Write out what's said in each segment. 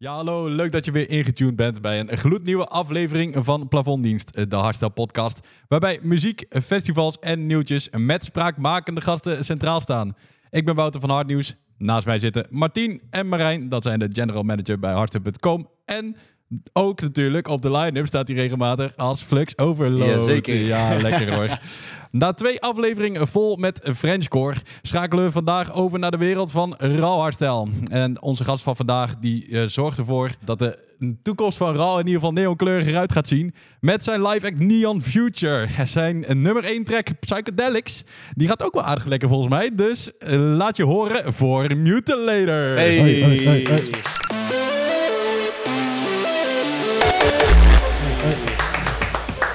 Ja, hallo. Leuk dat je weer ingetuned bent bij een gloednieuwe aflevering van Plafonddienst, de Hardstyle podcast. Waarbij muziek, festivals en nieuwtjes met spraakmakende gasten centraal staan. Ik ben Wouter van Hardnieuws. Naast mij zitten Martien en Marijn. Dat zijn de general manager bij Hardstyle.com. En ook natuurlijk op de line-up staat hij regelmatig als Flux Overload. Jazeker. Ja, lekker hoor. Na twee afleveringen vol met Frenchcore schakelen we vandaag over naar de wereld van Raw Hardstyle. En onze gast van vandaag die eh, zorgt ervoor dat de toekomst van Raw in ieder geval neonkleurig eruit gaat zien. Met zijn live act Neon Future. Zijn nummer 1 track Psychedelics. Die gaat ook wel aardig lekker volgens mij. Dus eh, laat je horen voor Mutilator. Hey. Hoi, hoi,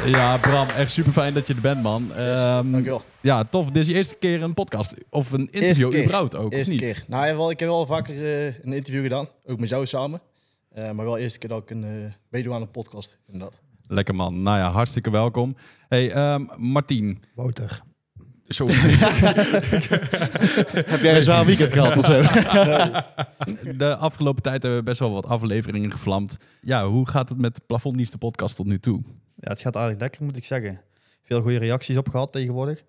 Ja, Bram, echt super fijn dat je er bent, man. Yes, Ehm, dankjewel. ja, tof. Dit is je eerste keer een podcast. Of een interview keer. überhaupt ook, Eerste of niet? keer. Nou, ja, wel, ik heb wel vaker eh, een interview gedaan. Ook met jou samen. Eh, maar wel de eerste keer dat ik een, meedoe aan een podcast. Inderdaad. Lekker, man. Nou ja, hartstikke welkom. Hey, ehm Martien. Wouter. Zo. Heb jij een zwaar weekend gehad of zo? De afgelopen tijd hebben we best wel wat afleveringen gevlamd. Ja, hoe gaat het met Plafonddienst de podcast tot nu toe? Ja, het gaat aardig lekker, moet ik zeggen. Veel goede reacties op gehad tegenwoordig.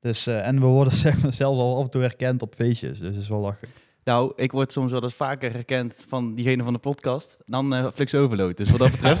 Dus, eh, en we worden zeg- zelfs al af en toe herkend op feestjes, dus dat is wel lachen. Nou, ik word soms wel eens vaker herkend van diegene van de podcast dan eh Flix Overload. Dus wat dat betreft,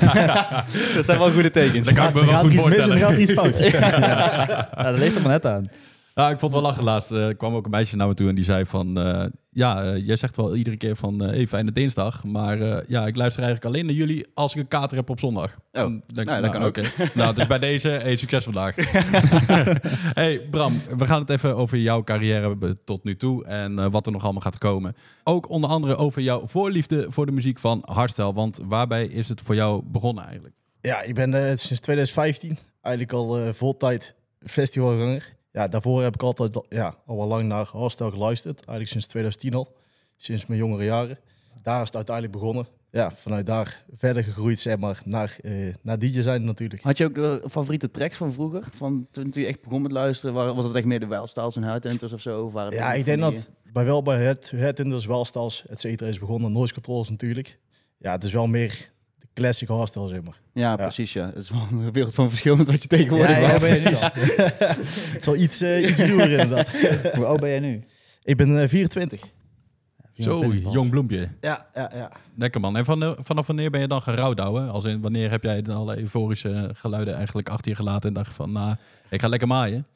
dat zijn wel goede tekens. Dat kan ik me wel goed voorstellen. gaat iets fout. Ja, dat ligt er maar net aan. Ja, ik vond het wel lachen laatst. Eh, Er kwam ook een meisje naar me toe en die zei van... eh, ja, eh, jij zegt wel iedere keer van... eh hey, fijne dinsdag. Maar eh, ja, ik luister eigenlijk alleen naar jullie als ik een kater heb op zondag. Oh, denk nou, dat kan ook. oké. nou, dus bij deze, hey, succes vandaag. hey Bram, we gaan het even over jouw carrière hebben tot nu toe. En eh, wat er nog allemaal gaat komen. Ook onder andere over jouw voorliefde voor de muziek van Hardstyle. Want waarbij is het voor jou begonnen eigenlijk? Ja, ik ben eh, sinds 2015 eigenlijk al eh voltijd festivalganger. Ja, daarvoor heb ik altijd al- ja, al wel lang naar hardstyle geluisterd. Eigenlijk sinds 2010 al. Sinds mijn jongere jaren. Daar is het uiteindelijk begonnen. Ja, vanuit daar verder gegroeid, zeg maar, naar, eh naar DJ zijn natuurlijk. Had je ook de favoriete tracks van vroeger? Van toen, toen je echt begon met luisteren, Waar- was het echt meer de Wildstyles en Huidhunters of zo? Of waren het Ja, ik denk die- dat bij wel bij het, het stals, et cetera, is begonnen. Noise controls natuurlijk. Ja, het is wel meer classic hardstyle, zeg maar. Ja, precies, ja. Het is wel een wereld van verschil met wat je tegenwoordig Ja, precies. het is wel iets, eh iets ruwer inderdaad. Hoe oud ben jij nu? Ik ben eh, 24. Zo, 24 pas. jong bloempje. Ja, ja, ja. Lekker man. En van, vanaf wanneer ben je dan gerouwdouwen? Als in, wanneer heb jij dan alle euforische geluiden eigenlijk achter je gelaten en dacht van, nou, ik ga lekker maaien?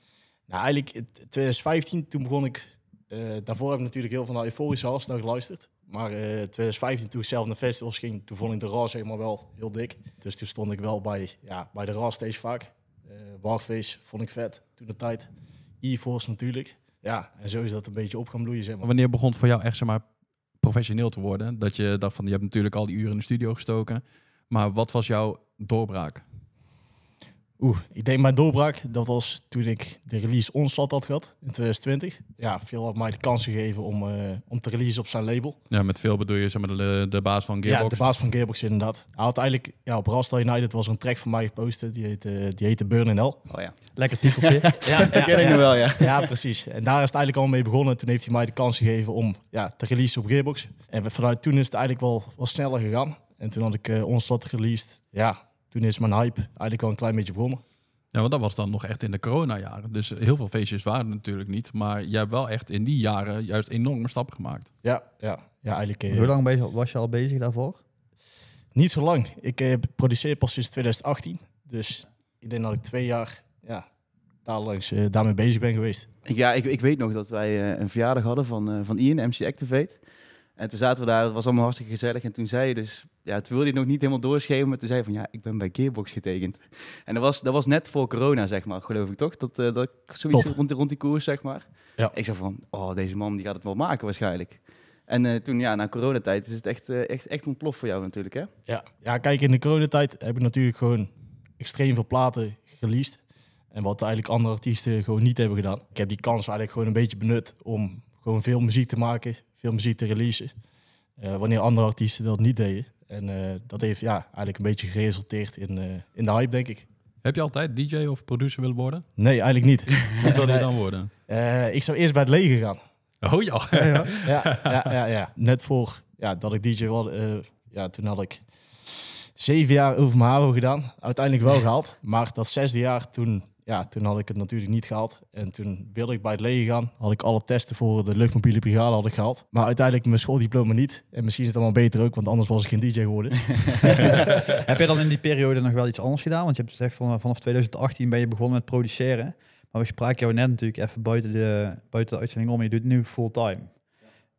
Nou, eigenlijk in 2015, toen begon ik... eh, daarvoor heb ik natuurlijk heel veel naar euforische hardstyle geluisterd. Maar eh 2015, toen ik zelf naar festivals ging, toen vond ik de RAW zeg maar wel heel dik. Dus toen stond ik wel bij, ja, bij de RAW steeds vaak. Eh Warface vond ik vet toen de tijd. E-Force natuurlijk. Ja, en zo is dat een beetje op gaan bloeien, zeg maar. Wanneer begon het voor jou echt zeg maar, professioneel te worden? Dat je dacht van, je hebt natuurlijk al die uren in de studio gestoken. Maar wat was jouw doorbraak? Oeh, ik denk mijn doorbraak, dat was toen ik de release Onslaught had gehad in 2020. Ja, veel had mij de kans gegeven om, eh, om te releasen op zijn label. Ja, met veel bedoel je zeg maar, de, de baas van Gearbox. Ja, de baas van Gearbox inderdaad. Hij had eigenlijk, ja, op Rastal United was er een track van mij gepost. Die heette, die heette Burn in Hell. Oh ja, Lekker titeltje. Ja, dat ken ik nog wel, ja. ja, precies. En daar is het eigenlijk al mee begonnen. Toen heeft hij mij de kans gegeven om ja, te releasen op Gearbox. En vanuit toen is het eigenlijk wel, wel sneller gegaan. En toen had ik uh, Onslaught released. Ja, toen is mijn hype eigenlijk wel een klein beetje begonnen. Ja, want dat was dan nog echt in de coronajaren. Dus heel veel feestjes waren er natuurlijk niet. Maar jij hebt wel echt in die jaren juist enorme stappen gemaakt. Ja, ja, ja eigenlijk eh, Hoe lang was je al bezig daarvoor? niet zo lang. Ik eh, produceer pas sinds 2018. Dus ik denk dat ik twee jaar ja, daar langs, eh, daarmee bezig ben geweest. Ja, ik, ik weet nog dat wij eh, een verjaardag hadden van, eh, van Ian, MC Activate. En toen zaten we daar, het was allemaal hartstikke gezellig. En toen zei je dus, ja, toen wilde je het nog niet helemaal doorschreven, maar toen zei je van, ja, ik ben bij Gearbox getekend. En dat was, dat was net voor corona, zeg maar, geloof ik toch? Dat, eh, dat zoiets rond, die- rond die koers, zeg maar. Ja. Ik zei van, oh, deze man die gaat het wel maken waarschijnlijk. En eh, toen, ja, na coronatijd is het echt, eh, echt, echt ontploft voor jou natuurlijk, hè? Ja, ja, kijk, in de coronatijd heb ik natuurlijk gewoon extreem veel platen released. En wat eigenlijk andere artiesten gewoon niet hebben gedaan. Ik heb die kans eigenlijk gewoon een beetje benut om gewoon veel muziek te maken, veel muziek te releasen. Wanneer andere artiesten dat niet deden. En eh, dat heeft ja, eigenlijk een beetje geresulteerd in, eh, in de hype, denk ik. Heb je altijd DJ of producer willen worden? Nee, eigenlijk niet. Wat wilde je dan worden? Eh, ik zou eerst bij het leger gaan. Oh ja. Ja, ja, ja, ja. Net voor ja, dat ik DJ was, eh, Ja, toen had ik zeven jaar over mijn HAVO gedaan. Uiteindelijk wel gehaald. Maar dat zesde jaar, toen, ja, toen had ik het natuurlijk niet gehaald. En toen wilde ik bij het leger gaan. Had ik alle testen voor de luchtmobiele brigade had ik gehaald. Maar uiteindelijk mijn schooldiploma niet. En misschien is het allemaal beter ook, want anders was ik geen DJ geworden. Heb je dan in die periode nog wel iets anders gedaan? Want je hebt gezegd van, vanaf 2018 ben je begonnen met produceren. Maar we spraken jou net natuurlijk even buiten de, buiten de uitzending om. Je doet nu fulltime.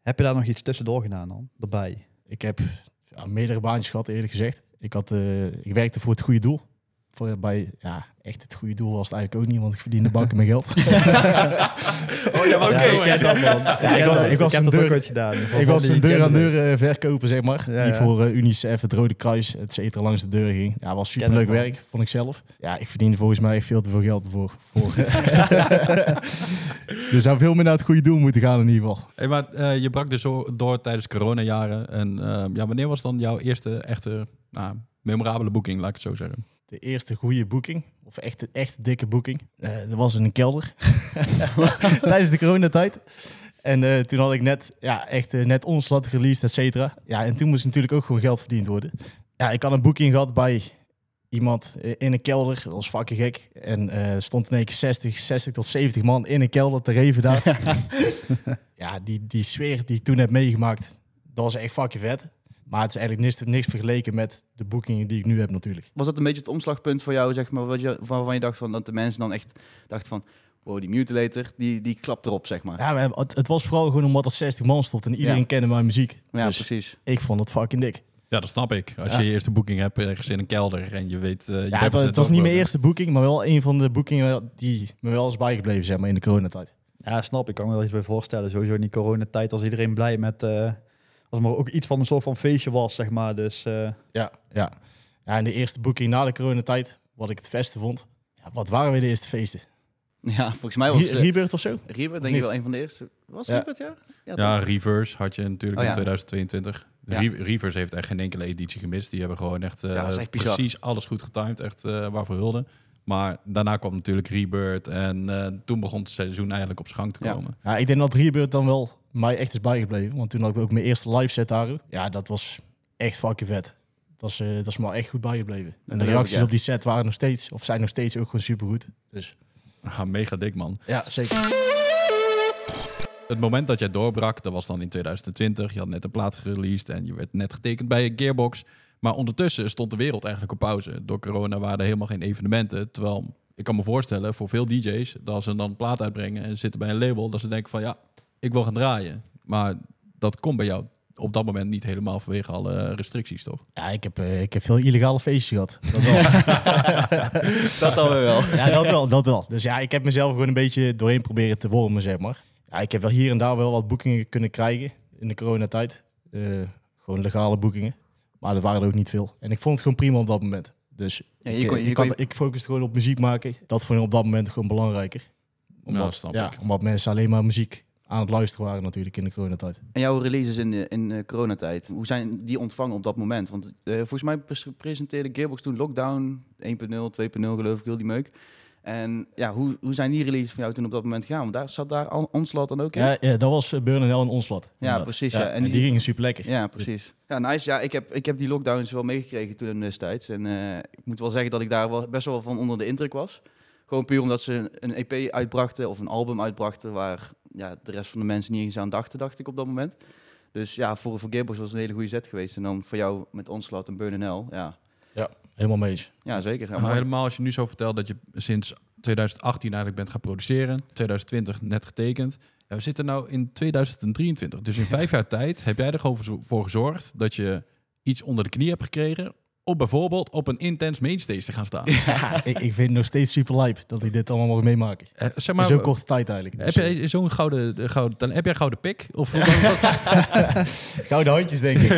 Heb je daar nog iets tussendoor gedaan dan? Erbij? Ik heb ja, meerdere baantjes gehad, eerlijk gezegd. Ik, had, eh, ik werkte voor het goede doel. Voor, bij, ja, echt het goede doel was het eigenlijk ook niet, want ik verdiende banken mijn geld. Oh ja, maar ik dat man. ik was- ik was heb een dat deur- gedaan. Ik was een deur aan deur verkoper, zeg maar. Ja, die voor eh, UNICEF, het Rode Kruis, et cetera, langs de deur ging. Ja, was ik, man. werk, vond ik zelf. Ja, ik verdiende volgens mij veel te veel geld voor. voor er zou veel meer naar het goede doel moeten gaan in ieder geval. Hey, maar eh, je brak dus zo door tijdens coronajaren. En eh, ja, wanneer was dan jouw eerste echte nou, memorabele boeking, laat ik het zo zeggen? De eerste goede boeking, of echt, echt dikke boeking, eh, dat was in een kelder. Tijdens de coronatijd. En eh, toen had ik net, ja, echt eh, net onslot released, et cetera. Ja, en toen moest natuurlijk ook gewoon geld verdiend worden. Ja, ik had een boeking gehad bij iemand in een kelder. Dat was fucking gek. En er stond in één keer 60, 60 tot 70 man in een kelder te reven daar. ja, die, die sfeer die ik toen heb meegemaakt, dat was echt fucking vet. Maar het is eigenlijk niks, niks vergeleken met de boekingen die ik nu heb natuurlijk. Was dat een beetje het omslagpunt voor jou, zeg maar, wat je, waarvan je dacht van, dat de mensen dan echt dachten van, wow, die mutilator, die, die klapt erop, zeg maar. Ja, maar het, het was vooral gewoon omdat er 60 man stond en iedereen Ja. kende mijn muziek. Ja, dus precies. ik vond het fucking dik. Ja, dat snap ik. Als Ja. je je eerste boeking hebt ergens in een kelder en je weet... eh, je Ja, bent het, was- het was niet mijn eerste boeking, maar wel een van de boekingen die me wel is bijgebleven zeg maar, in de coronatijd. Ja, snap ik. kan me wel iets bij voorstellen. Sowieso in die coronatijd was iedereen blij met... eh als maar ook iets van een soort van feestje was, zeg maar. Dus eh, Ja, ja. ja, en de eerste boeking na de coronatijd, wat ik het beste vond. Ja, wat waren weer de eerste feesten? Ja, volgens mij was Re- uh, Rebirth of zo? Riebe, denk ik wel een van de eerste. Was Ja. Het, ja? Ja, Ja? Reverse had je natuurlijk Oh, in ja. 2022. Ja. Re- Reverse heeft echt geen enkele editie gemist. Die hebben gewoon echt, eh, Ja, echt precies alles goed getimed. Echt eh, waarvoor hulde. Maar daarna kwam natuurlijk Rebirth. En eh, toen begon het seizoen eigenlijk op zijn gang te Ja. komen. Ja, ik denk dat Rebirth dan wel mij echt is bijgebleven. Want toen had ik ook mijn eerste live set daar. Ja, dat was echt fucking vet. Dat is, eh, dat is me echt goed bijgebleven. En de reacties op die set waren nog steeds, of zijn nog steeds ook gewoon supergoed. Dus Ah, mega dik, man. ja, zeker. Het moment dat jij doorbrak, dat was dan in 2020. Je had net een plaat gereleased en je werd net getekend bij Gearbox. Maar ondertussen stond de wereld eigenlijk op pauze. Door corona waren er helemaal geen evenementen. Terwijl, ik kan me voorstellen, voor veel DJ's... dat ze dan een plaat uitbrengen en zitten bij een label... dat ze denken van, ja, ik wil gaan draaien. Maar dat komt bij jou op dat moment niet helemaal vanwege alle restricties, toch? Ja, ik heb, eh, ik heb veel illegale feestjes gehad. Dat wel. Dat dan weer wel. ja, dat wel, dat wel. Dus ja, ik heb mezelf gewoon een beetje doorheen proberen te wormen, zeg maar. Ja, ik heb wel hier en daar wel wat boekingen kunnen krijgen in de coronatijd. Eh gewoon legale boekingen. Maar dat waren er ook niet veel. En ik vond het gewoon prima op dat moment. Dus Ja, je ik, kon- je ik, kon had- ik focuste gewoon op muziek maken. Dat vond ik op dat moment gewoon belangrijker. Omdat, ja, ik. omdat mensen alleen maar muziek aan het luisteren waren natuurlijk in de coronatijd. En jouw releases in, de- in de coronatijd, hoe zijn die ontvangen op dat moment? Want eh, volgens mij pres- presenteerde Gearbox toen Lockdown 1.0, 2.0 geloof ik, heel die meuk. En ja, hoe, hoe zijn die releases van jou toen op dat moment gegaan? Want daar zat daar on- Onslaught dan ook in? Ja, ja, dat was eh, Burn Hell en Onslaught. inderdaad. precies, ja. En En, die, die- gingen super lekker. Ja, precies. Ja, nice. Ja, ik heb, ik heb die lockdowns wel meegekregen toen destijds. En eh, ik moet wel zeggen dat ik daar wel best wel van onder de indruk was. Gewoon puur omdat ze een EP uitbrachten of een album uitbrachten waar ja, de rest van de mensen niet eens aan dachten, dacht ik op dat moment. Dus ja, voor, voor Gearbox was het een hele goede set geweest. En dan voor jou met Onslaught en Burn in Hell, ja. Helemaal mee eens. Ja, zeker. Ja, Maar mooi. helemaal als je nu zo vertelt dat je sinds 2018 eigenlijk bent gaan produceren. 2020 net getekend. Ja, we zitten nou in 2023. Dus in vijf jaar tijd heb jij er gewoon voor gezorgd dat je iets onder de knie hebt gekregen. Om bijvoorbeeld op een intens mainstage te gaan staan. Ja, ik, ik vind het nog steeds super lijp dat ik dit allemaal mag meemaken. Eh, zeg maar, zo'n korte tijd eigenlijk. heb Dus, eh, jij zo'n gouden, de gouden, talent- heb jij gouden pik? Of Gouden handjes, denk ik.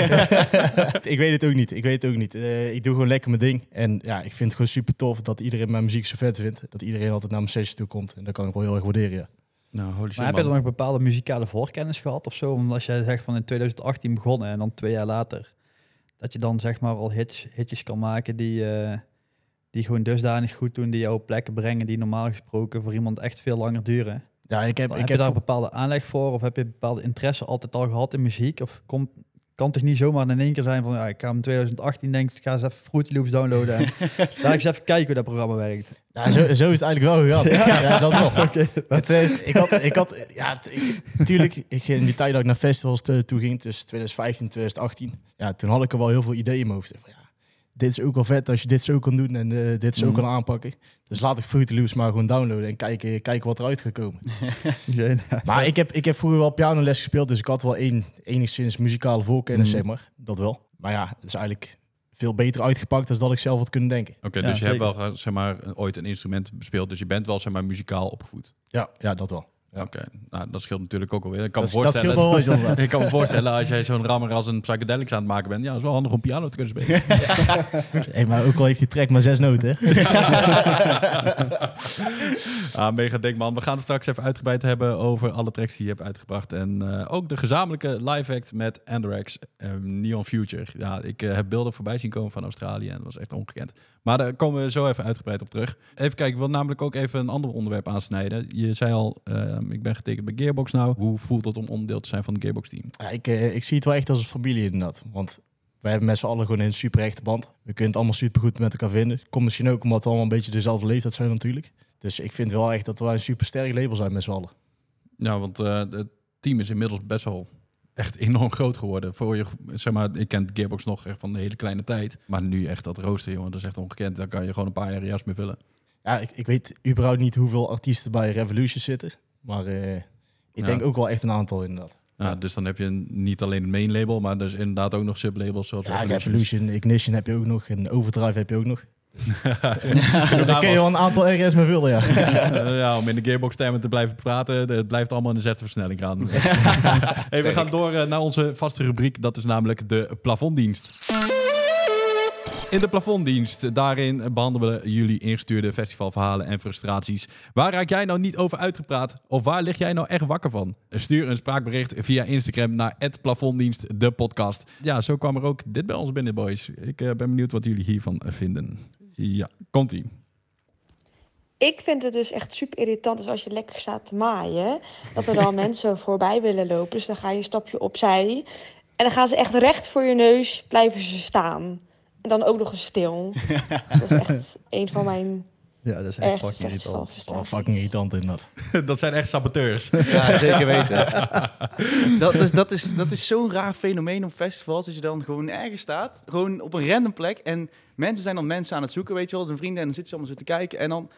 ik weet het ook niet. Ik weet het ook niet. Eh, ik doe gewoon lekker mijn ding. En ja, ik vind het gewoon super tof dat iedereen mijn muziek zo vet vindt. Dat iedereen altijd naar mijn sessions toe komt. En dat kan ik wel heel erg waarderen, ja. nou, holy shit, Maar heb je dan nog bepaalde muzikale voorkennis gehad of zo? Omdat als jij zegt van in 2018 begonnen en dan twee jaar later, dat je dan zeg maar al hits, hitjes kan maken die, eh, die gewoon dusdanig goed doen, die jou op plekken brengen die normaal gesproken voor iemand echt veel langer duren. Ja, ik heb, heb ik je heb daar een bepaalde aanleg voor of heb je bepaalde interesse altijd al gehad in muziek? Of komt, kan toch niet zomaar in één keer zijn van, ja, ik ga hem in 2018 denk ik, ga eens even Fruity Loops downloaden. en Laat ik eens even kijken hoe dat programma werkt. Ja, zo, zo is het eigenlijk wel gegaan. Ja, dat wel. Oké. In 2000 ik had, ik had, ja, ik, tuurlijk, ik, ging in die tijd dat ik naar festivals toe ging, tussen 2015 en 2018, ja, toen had ik er wel heel veel ideeën in mijn hoofd. Van, ja, dit is ook wel vet als je dit zo kan doen en eh, dit zo Mhm. kan aanpakken. Dus laat ik Fruity Loops maar gewoon downloaden en kijken, kijken wat eruit gaat komen. Nou, Maar ik heb, ik heb vroeger wel pianoles gespeeld, dus ik had wel een, enigszins muzikale voorkennis, Mhm. zeg maar. Dat wel. Maar ja, het is eigenlijk veel beter uitgepakt dan dat ik zelf had kunnen denken. Oké, Ja, dus je hebt wel eh, zeg maar, ooit een instrument bespeeld, dus je bent wel zeg maar, muzikaal opgevoed. Ja, ja dat wel. Ja. Oké, nou, dat scheelt natuurlijk ook alweer. Ik kan Dat, me dat voorstellen, wel inderdaad. ik kan me voorstellen als jij zo'n rammer als een psychedelics aan het maken bent, ja, is wel handig om piano te kunnen spelen. Hey, maar ook al heeft die track maar zes noten. ah, mega dik man. We gaan het straks even uitgebreid hebben over alle tracks die je hebt uitgebracht. En eh, ook de gezamenlijke live act met Andrex, eh, Neon Future. Ja, ik eh, heb beelden voorbij zien komen van Australië en dat was echt ongekend. Maar daar komen we zo even uitgebreid op terug. Even kijken, ik wil namelijk ook even een ander onderwerp aansnijden. Je zei al, eh, ik ben getekend bij Gearbox nou. Hoe voelt het om onderdeel te zijn van het Gearbox team? Ja, ik, eh, ik zie het wel echt als een familie inderdaad. Want wij hebben met z'n allen gewoon een super hechte band. We kunnen het allemaal super goed met elkaar vinden. Komt misschien ook omdat we allemaal een beetje dezelfde leeftijd zijn natuurlijk. Dus ik vind wel echt dat wij een super sterk label zijn met z'n allen. Ja, want eh, het team is inmiddels best wel echt enorm groot geworden. Voor je, zeg maar, ik ken Gearbox nog echt van de hele kleine tijd. Maar nu echt dat rooster, jongen, dat is echt ongekend. Daar kan je gewoon een paar jaar jas mee vullen. Ja, ik, ik weet überhaupt niet hoeveel artiesten bij Revolution zitten. Maar eh, ik Ja. denk ook wel echt een aantal inderdaad. Ja, dus dan heb je niet alleen het main label, maar dus inderdaad ook nog sublabels zoals Ja, Revolution. Ignition heb je ook nog. En Overdrive heb je ook nog. Dus daar kun je wel een aantal RS mee vullen, ja. Eh, ja, om in de Gearbox termen te blijven praten, het blijft allemaal in de zesde versnelling gaan. hey, we gaan door eh, naar onze vaste rubriek, dat is namelijk de plafonddienst. In de plafonddienst, daarin behandelen we jullie ingestuurde festivalverhalen en frustraties. Waar raak jij nou niet over uitgepraat? Of waar lig jij nou echt wakker van? Stuur een spraakbericht via Instagram naar het plafonddienst, de podcast. Ja, zo kwam er ook dit bij ons binnen, boys. Ik eh, ben benieuwd wat jullie hiervan vinden. Ja, komt-ie. Ik vind het dus echt super irritant dus als je lekker staat te maaien. Dat er dan mensen voorbij willen lopen. Dus dan ga je een stapje opzij. En dan gaan ze echt recht voor je neus blijven ze staan. Dan ook nog eens stil. Dat is echt een van mijn ja, dat is echt fucking irritant. Oh, fucking irritant inderdaad. dat zijn echt saboteurs. Ja, zeker weten. dat is, dat is, dat is zo'n raar fenomeen op festivals. Dat je dan gewoon ergens staat, gewoon op een random plek. En mensen zijn dan mensen aan het zoeken, weet je wel. Een vrienden en dan zitten ze allemaal zo te kijken. En dan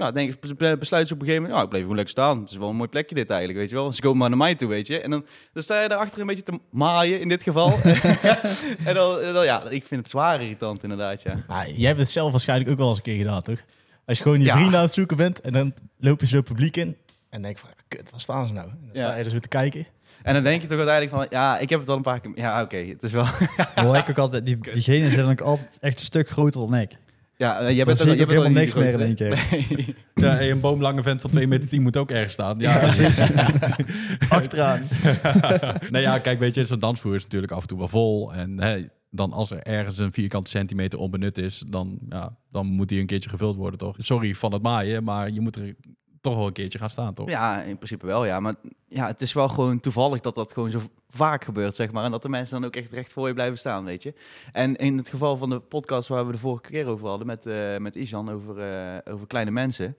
nou, denk ik, be- besluiten ze op een gegeven moment... Nou, ik bleef gewoon lekker staan. Het is wel een mooi plekje dit eigenlijk, weet je wel. Ze komen maar naar mij toe, weet je. En dan, dan sta je daarachter een beetje te maaien, in dit geval. en dan, ja, ik vind het zwaar irritant inderdaad, ja. Maar jij hebt het zelf waarschijnlijk ook wel eens een keer gedaan, toch? Als je gewoon je Ja. vrienden aan het zoeken bent en dan loop je zo het publiek in. En denk van, kut, waar staan ze nou? En dan sta Ja. je er zo te kijken. En dan denk je toch uiteindelijk van... Ja, ik heb het al een paar keer... Ja, oké, het is wel... Hoor ik ook altijd, die, diegene zijn dan ook altijd echt een stuk groter dan ik. Ja, eh, jij Dan bent er- jij bent helemaal niks meer in één keer. Nee. Ja, hey, een boomlange vent van 2 meter 10 moet ook ergens staan. Ja, Achteraan. nou ja, kijk, weet je, zo'n dansvloer is natuurlijk af en toe wel vol. En hè, dan als er ergens een vierkante centimeter onbenut is, dan, ja, dan moet die een keertje gevuld worden, toch? Sorry van het maaien, maar je moet er toch wel een keertje gaan staan, toch? Ja, in principe wel, ja. Maar ja, het is wel gewoon toevallig dat dat gewoon zo vaak gebeurt, zeg maar. En dat de mensen dan ook echt recht voor je blijven staan, weet je. En in het geval van de podcast waar we de vorige keer over hadden met, eh met Isan over, eh, over kleine mensen.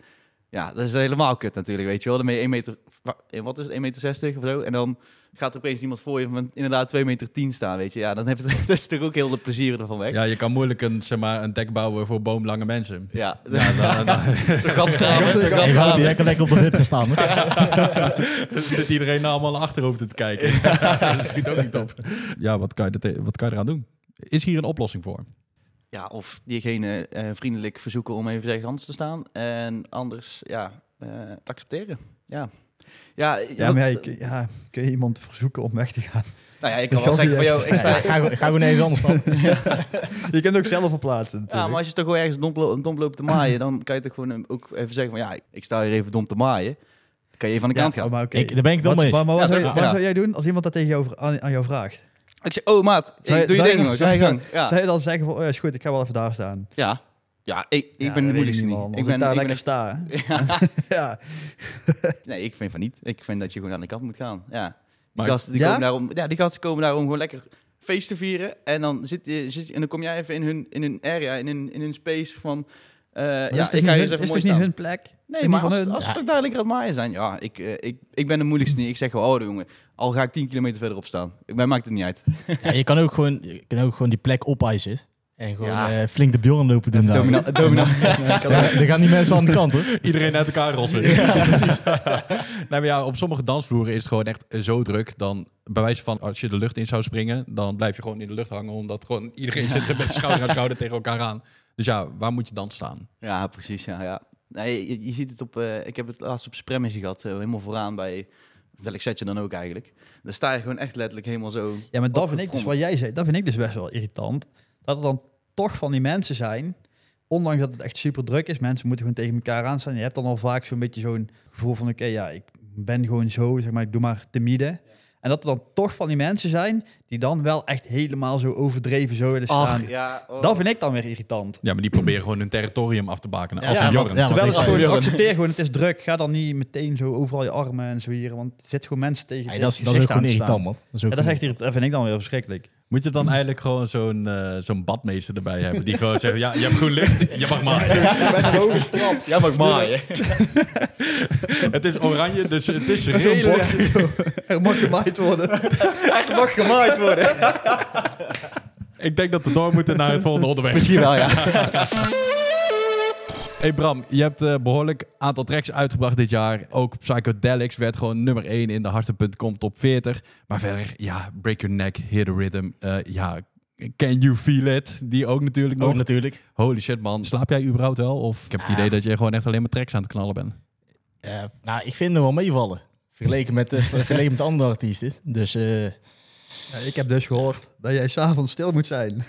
Ja, dat is helemaal kut natuurlijk, weet je wel. Dan ben je 1 meter, wa- wat is het, 1 meter 60 of zo. En dan gaat er opeens iemand voor je van inderdaad 2 meter 10 staan, weet je. Ja, dan heeft het, dat is toch ook heel de plezier ervan weg. Ja, je kan moeilijk een, zeg maar, een dek bouwen voor boomlange mensen. Ja, Ja, dan, dan, gat Je houdt die lekker lekker op de hip gaan staan. hè? dan zit iedereen nou allemaal naar achterhoofd te kijken. dat schiet ook niet op. Ja, wat kan, je er, wat kan je eraan doen? Is hier een oplossing voor? Ja, of diegene eh, vriendelijk verzoeken om even zeggen anders te staan. En anders, ja, eh, te accepteren. Ja. Ja, Ja, maar ja, je ja, kun je iemand verzoeken om weg te gaan? nou ja, ik kan wel zeggen van, niet jou, ik sta... Ja, ga, ga gewoon ergens anders staan. Je kunt ook zelf verplaatsen Ja, natuurlijk. maar als je toch gewoon ergens dom, dom loopt te maaien, dan kan je toch gewoon ook even zeggen van, ja, ik sta hier even dom te maaien. Dan kan je even aan de kant Ja, gaan. maar oké. Ik, daar ben ik Wat, mee eens. maar, maar wat, Ja, zou, wat zou jij doen als iemand dat tegen jou, aan, aan jou vraagt? Ik zeg, oh maat, Zou doe je ding nog, zou ga je je- gang. Ja, Zou je dan zeggen van, oh ja, is goed, ik ga wel even daar staan? ja. Ja ik, ik Ja, ben de moeilijkste niet, man. Ik ben, ik daar ik lekker echt- sta. hè? ja. Nee, ik vind van niet. Ik vind dat je gewoon aan de kant moet gaan. Ja. Die Maar- gasten die Ja? komen daarom, ja, die gasten komen daarom gewoon lekker feest te vieren. En dan, zit, je- zit, en dan kom jij even in hun, in hun area, in hun, in hun space van... eh, Maar ja, is ik niet ga je hun- eens even is mooi niet staan. hun plek? Nee, maar niet als, van hun? als ze toch duidelijk aan het maaien zijn. Ja, ik, eh, ik, ik ben de moeilijkste niet. Ik zeg gewoon, oh jongen, al ga ik 10 kilometer verderop staan. Mij maakt het niet uit. Ja, je kan ook gewoon, je kan ook gewoon die plek opeisen. En gewoon Ja. eh, flink de Bjorn lopen doen daar. Domina, domina. Ja, gaan die mensen aan de kant hoor. Iedereen uit elkaar rossen. Ja, precies. maar ja, op sommige dansvloeren is het gewoon echt zo druk. Dan, bij wijze van, als je de lucht in zou springen, dan blijf je gewoon in de lucht hangen. Omdat gewoon iedereen zit met schouder aan schouder tegen elkaar aan. Dus ja, waar moet je dan staan? Ja, precies. Ja, ja. Nee, je, je ziet het op... eh, ik heb het laatst op Spremmisje gehad. eh, helemaal vooraan bij... Welk setje dan ook eigenlijk. Dan sta je gewoon echt letterlijk helemaal zo... Ja, maar dat vind ik dus wat jij zei, dat vind ik dus best wel irritant. Dat er dan toch van die mensen zijn, ondanks dat het echt super druk is, mensen moeten gewoon tegen elkaar aanstaan. Je hebt dan al vaak zo'n beetje zo'n gevoel van, oké, ja, ik ben gewoon zo, zeg maar, ik doe maar timide. En dat er dan toch van die mensen zijn die dan wel echt helemaal zo overdreven zo willen staan. Ach, ja, oh. Dat vind ik dan weer irritant. Ja, maar die proberen gewoon hun territorium af te bakenen. Als Ja, een want- ja, Terwijl het ik gewoon, accepteer gewoon, het is druk. Ga dan niet meteen zo overal je armen en zwieren, want er zitten gewoon mensen tegen Ja, je dat, is, dat is ook gewoon irritant man. Dat is, ook Ja, dat, is echt gewoon- irritant. dat vind ik dan weer verschrikkelijk. Moet je dan eigenlijk gewoon zo'n eh, zo'n badmeester erbij hebben? Die gewoon zeggen, ja, je hebt groen licht, je mag maaien. Bij een hoge trap. Ja, mag maaien. het is oranje, dus het is Zo'n redelijk... Er mag gemaaid worden. Echt mag gemaaid worden. Ik denk dat we door moeten naar het volgende onderwerp. Misschien wel, ja. Hey Bram, je hebt een behoorlijk aantal tracks uitgebracht dit jaar. Ook Psychedelics werd gewoon nummer 1 in de Harten.com top 40. Maar verder, ja, Break Your Neck, Hear the Rhythm. eh, ja, Can You Feel It? Die ook natuurlijk Ook nog. natuurlijk. Holy shit man, slaap jij überhaupt wel? Of ik heb het Ja. idee dat je gewoon echt alleen maar tracks aan het knallen bent. Eh, nou, ik vind hem wel meevallen. Vergeleken met, de vergeleken met andere artiesten. Dus eh, Ja, ik heb dus gehoord dat jij s'avonds stil moet zijn.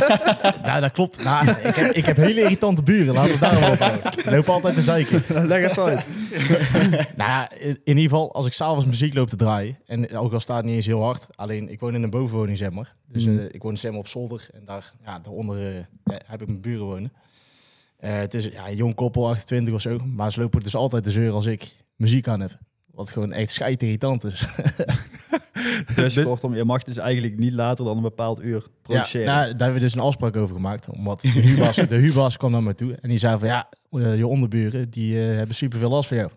nou, dat klopt. Nou, ik, heb, ik heb hele irritante buren. Laten we daarom op houden. Die lopen altijd te zeiken. Leg even uit. Nou in, in ieder geval, als ik s'avonds muziek loop te draaien, en ook al staat het niet eens heel hard, alleen ik woon in een bovenwoning, zeg maar. Dus Mm. eh, ik woon zeg maar op zolder en daar, ja, daaronder eh, heb ik mijn buren wonen. Eh, het is ja, een jong koppel, 28 of zo, maar ze lopen dus altijd de zeur als ik muziek aan heb. Wat gewoon echt schijt irritant is. Dus, Dus- kortom, je mag dus eigenlijk niet later dan een bepaald uur produceren. Ja, nou, daar hebben we dus een afspraak over gemaakt. Omdat de huurbaas, de huurbaas kwam naar me toe en die zei van ja, eh, je onderburen die eh, hebben superveel last van jou.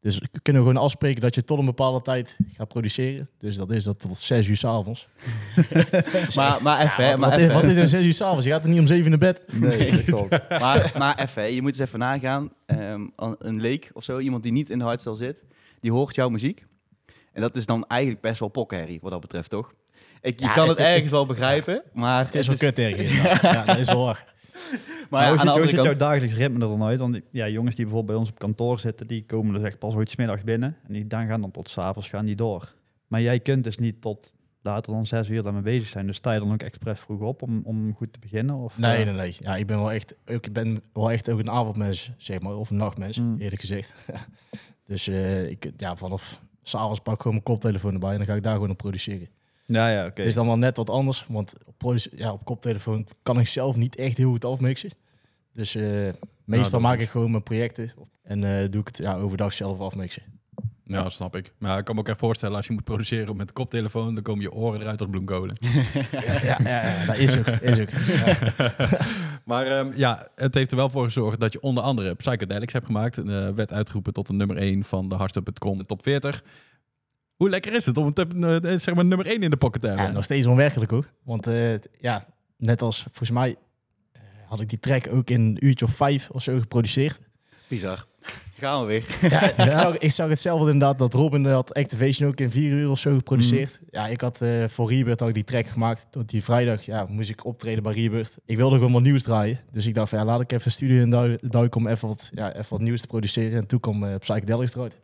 Dus kunnen we gewoon afspreken dat je tot een bepaalde tijd gaat produceren. Dus dat is dat tot zes uur s'avonds. Maar, maar even, hè, wat, maar wat, is, even. wat is er zes uur s'avonds? Je gaat er niet om zeven naar bed. nee, klopt. Maar, maar even, je moet eens even nagaan. Ehm, een- leek of zo, iemand die niet in de hardstyle zit, die hoort jouw muziek. En dat is dan eigenlijk best wel pokherrie, wat dat betreft, toch? Ik, je Ja, kan het het- ergens wel begrijpen, maar Het is wel kut tegen. Ja, dat is wel waar. Maar ja, hoe ziet jouw dagelijks ritme er dan uit? Want ja, jongens die bijvoorbeeld bij ons op kantoor zitten, die komen dus echt pas ooit 's middags binnen. En die dan gaan dan tot s'avonds gaan die door. Maar jij kunt dus niet tot later dan zes uur daarmee bezig zijn. Dus sta je dan ook expres vroeg op om, om goed te beginnen? Of, Nee, eh, nee, nee. Ja, ik ben wel echt, ook, ik ben wel echt ook een avondmens, zeg maar. Of een nachtmens, Mm. eerlijk gezegd. dus eh, ik, ja, vanaf s'avonds pak ik gewoon mijn koptelefoon erbij en dan ga ik daar gewoon op produceren. Ja, ja, oké. Het is dan wel net wat anders, want op, ja, op koptelefoon kan ik zelf niet echt heel goed afmixen. Dus eh, meestal maak is- ik gewoon mijn projecten en eh, doe ik het ja, overdag zelf afmixen. Ja, dat snap ik. Maar ik kan me ook echt voorstellen, als je moet produceren met de koptelefoon, dan komen je oren eruit als bloemkolen. ja, ja, ja, dat is ook. Is ook. Maar ehm, ja, het heeft er wel voor gezorgd dat je onder andere Psychedelics hebt gemaakt. Eh werd uitgeroepen tot de nummer 1 van de Hardstop.com de top 40. Hoe lekker is het om het eh, zeg maar nummer 1 in de pocket te hebben? Ja, nog steeds onwerkelijk hoor. Want eh, ja, net als volgens mij eh, had ik die track ook in een uurtje of vijf of zo geproduceerd. bizar. Gaan we weer. Ja, Ik, zag, ik zag hetzelfde inderdaad, dat Robin had Activation ook in vier uur of zo geproduceerd. Ja, ik had eh, voor Rebirth had ik die track gemaakt. Tot die vrijdag ja, moest ik optreden bij Rebirth. Ik wilde gewoon wat nieuws draaien. Dus ik dacht van ja, laat ik even de studio in du- duiken om even wat, ja, even wat nieuws te produceren. En toen kwam eh Psychedelics eruit.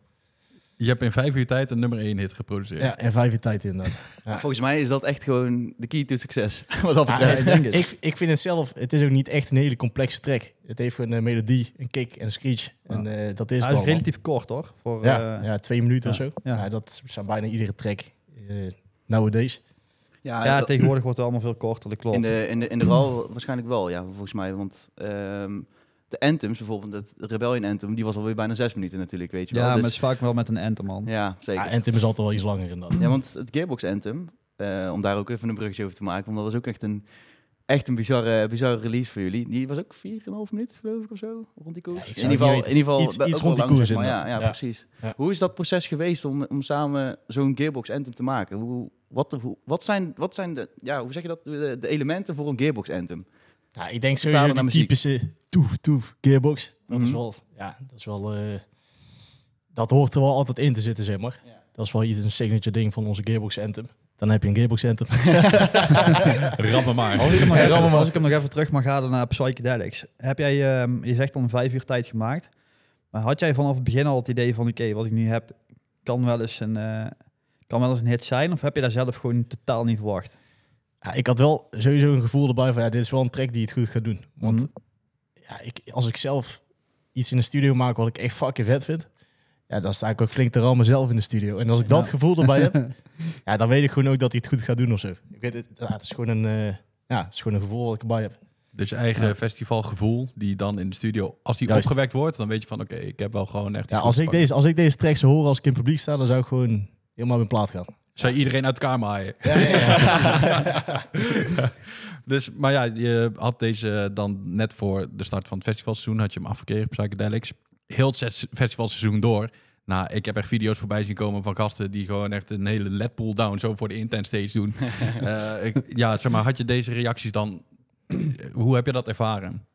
Je hebt in vijf uur tijd een nummer 1 hit geproduceerd. Ja, en vijf uur tijd inderdaad. Ja. Volgens mij is dat echt gewoon de key to succes. Wat dat Ja, betreft. het. ik, ik vind het zelf, het is ook niet echt een hele complexe track. Het heeft gewoon een melodie, een kick en een screech. En eh, dat is Ja, het is relatief kort hoor. Voor, Ja, eh, ja, twee minuten of ja, zo. ja. Ja. dat zijn bijna iedere track eh nowadays. Ja, ja, dat- tegenwoordig wordt het allemaal veel korter, dat klopt. in de, in de, in de RAL waarschijnlijk wel, ja, volgens mij. Want ehm, de anthems, bijvoorbeeld het Rebellion Anthem, die was alweer bijna zes minuten natuurlijk, weet je wel. ja, maar Dus- het is vaak wel met een anthem, man. ja zeker. Ja, en Tim is altijd wel iets langer in dat. Ja, want het Gearbox Anthem, eh, om daar ook even een bruggetje over te maken. Want dat was ook echt een, echt een bizarre, bizarre release voor jullie. Die was ook 4,5 minuut, geloof ik, of zo, rond die koers. Ja, in, ieder geval, in ieder geval Iets- rond die koers zeg maar. Ja, ja, Ja. precies. Ja. Hoe is dat proces geweest om, om samen zo'n Gearbox Anthem te maken? Hoe, wat, hoe, wat, zijn, wat zijn de, ja, hoe zeg je dat, de, de elementen voor een Gearbox Anthem? Ja, ik denk sowieso muziek. typische toef, toef, gearbox. Dat is Mhm. wel, ja, dat is wel, eh, dat hoort er wel altijd in te zitten, zeg maar. Ja. Dat is wel iets, een signature ding van onze gearbox anthem. Dan heb je een gearbox anthem. Ram me maar. Als ik, hem nog even, rammen maar. als ik hem nog even terug mag halen naar Psychedelics. Heb jij, ehm, je zegt al een vijf uur tijd gemaakt. Maar had jij vanaf het begin al het idee van, oké, wat ik nu heb, kan wel, eens een, eh, kan wel eens een hit zijn? Of heb je daar zelf gewoon totaal niet verwacht? Ja, ik had wel sowieso een gevoel erbij van, ja, dit is wel een track die het goed gaat doen. Want Mhm. ja, ik, als ik zelf iets in de studio maak wat ik echt fucking vet vind, ja, dan sta ik ook flink te rammen zelf in de studio. En als ik dat gevoel erbij heb, ja, dan weet ik gewoon ook dat hij het goed gaat doen of zo. Ik weet het, ja, het is gewoon een, eh, ja, het is gewoon een gevoel wat ik erbij heb. Dus je eigen Ja. festivalgevoel, die dan in de studio, als die Juist. opgewekt wordt, dan weet je van, oké, ik heb wel gewoon echt Ja, als, ik deze, als ik deze track zou horen als ik in het publiek sta, dan zou ik gewoon helemaal op mijn plaat gaan. Zou iedereen uit elkaar maaien. dus, maar ja, je had deze dan net voor de start van het festivalseizoen, had je hem afgekeerd op Psychedelics. Heel het zes- festivalseizoen door. Nou, ik heb echt video's voorbij zien komen van gasten die gewoon echt een hele led pull down zo voor de intense stage doen. Eh, ik, ja, zeg maar, had je deze reacties dan, hoe heb je dat ervaren?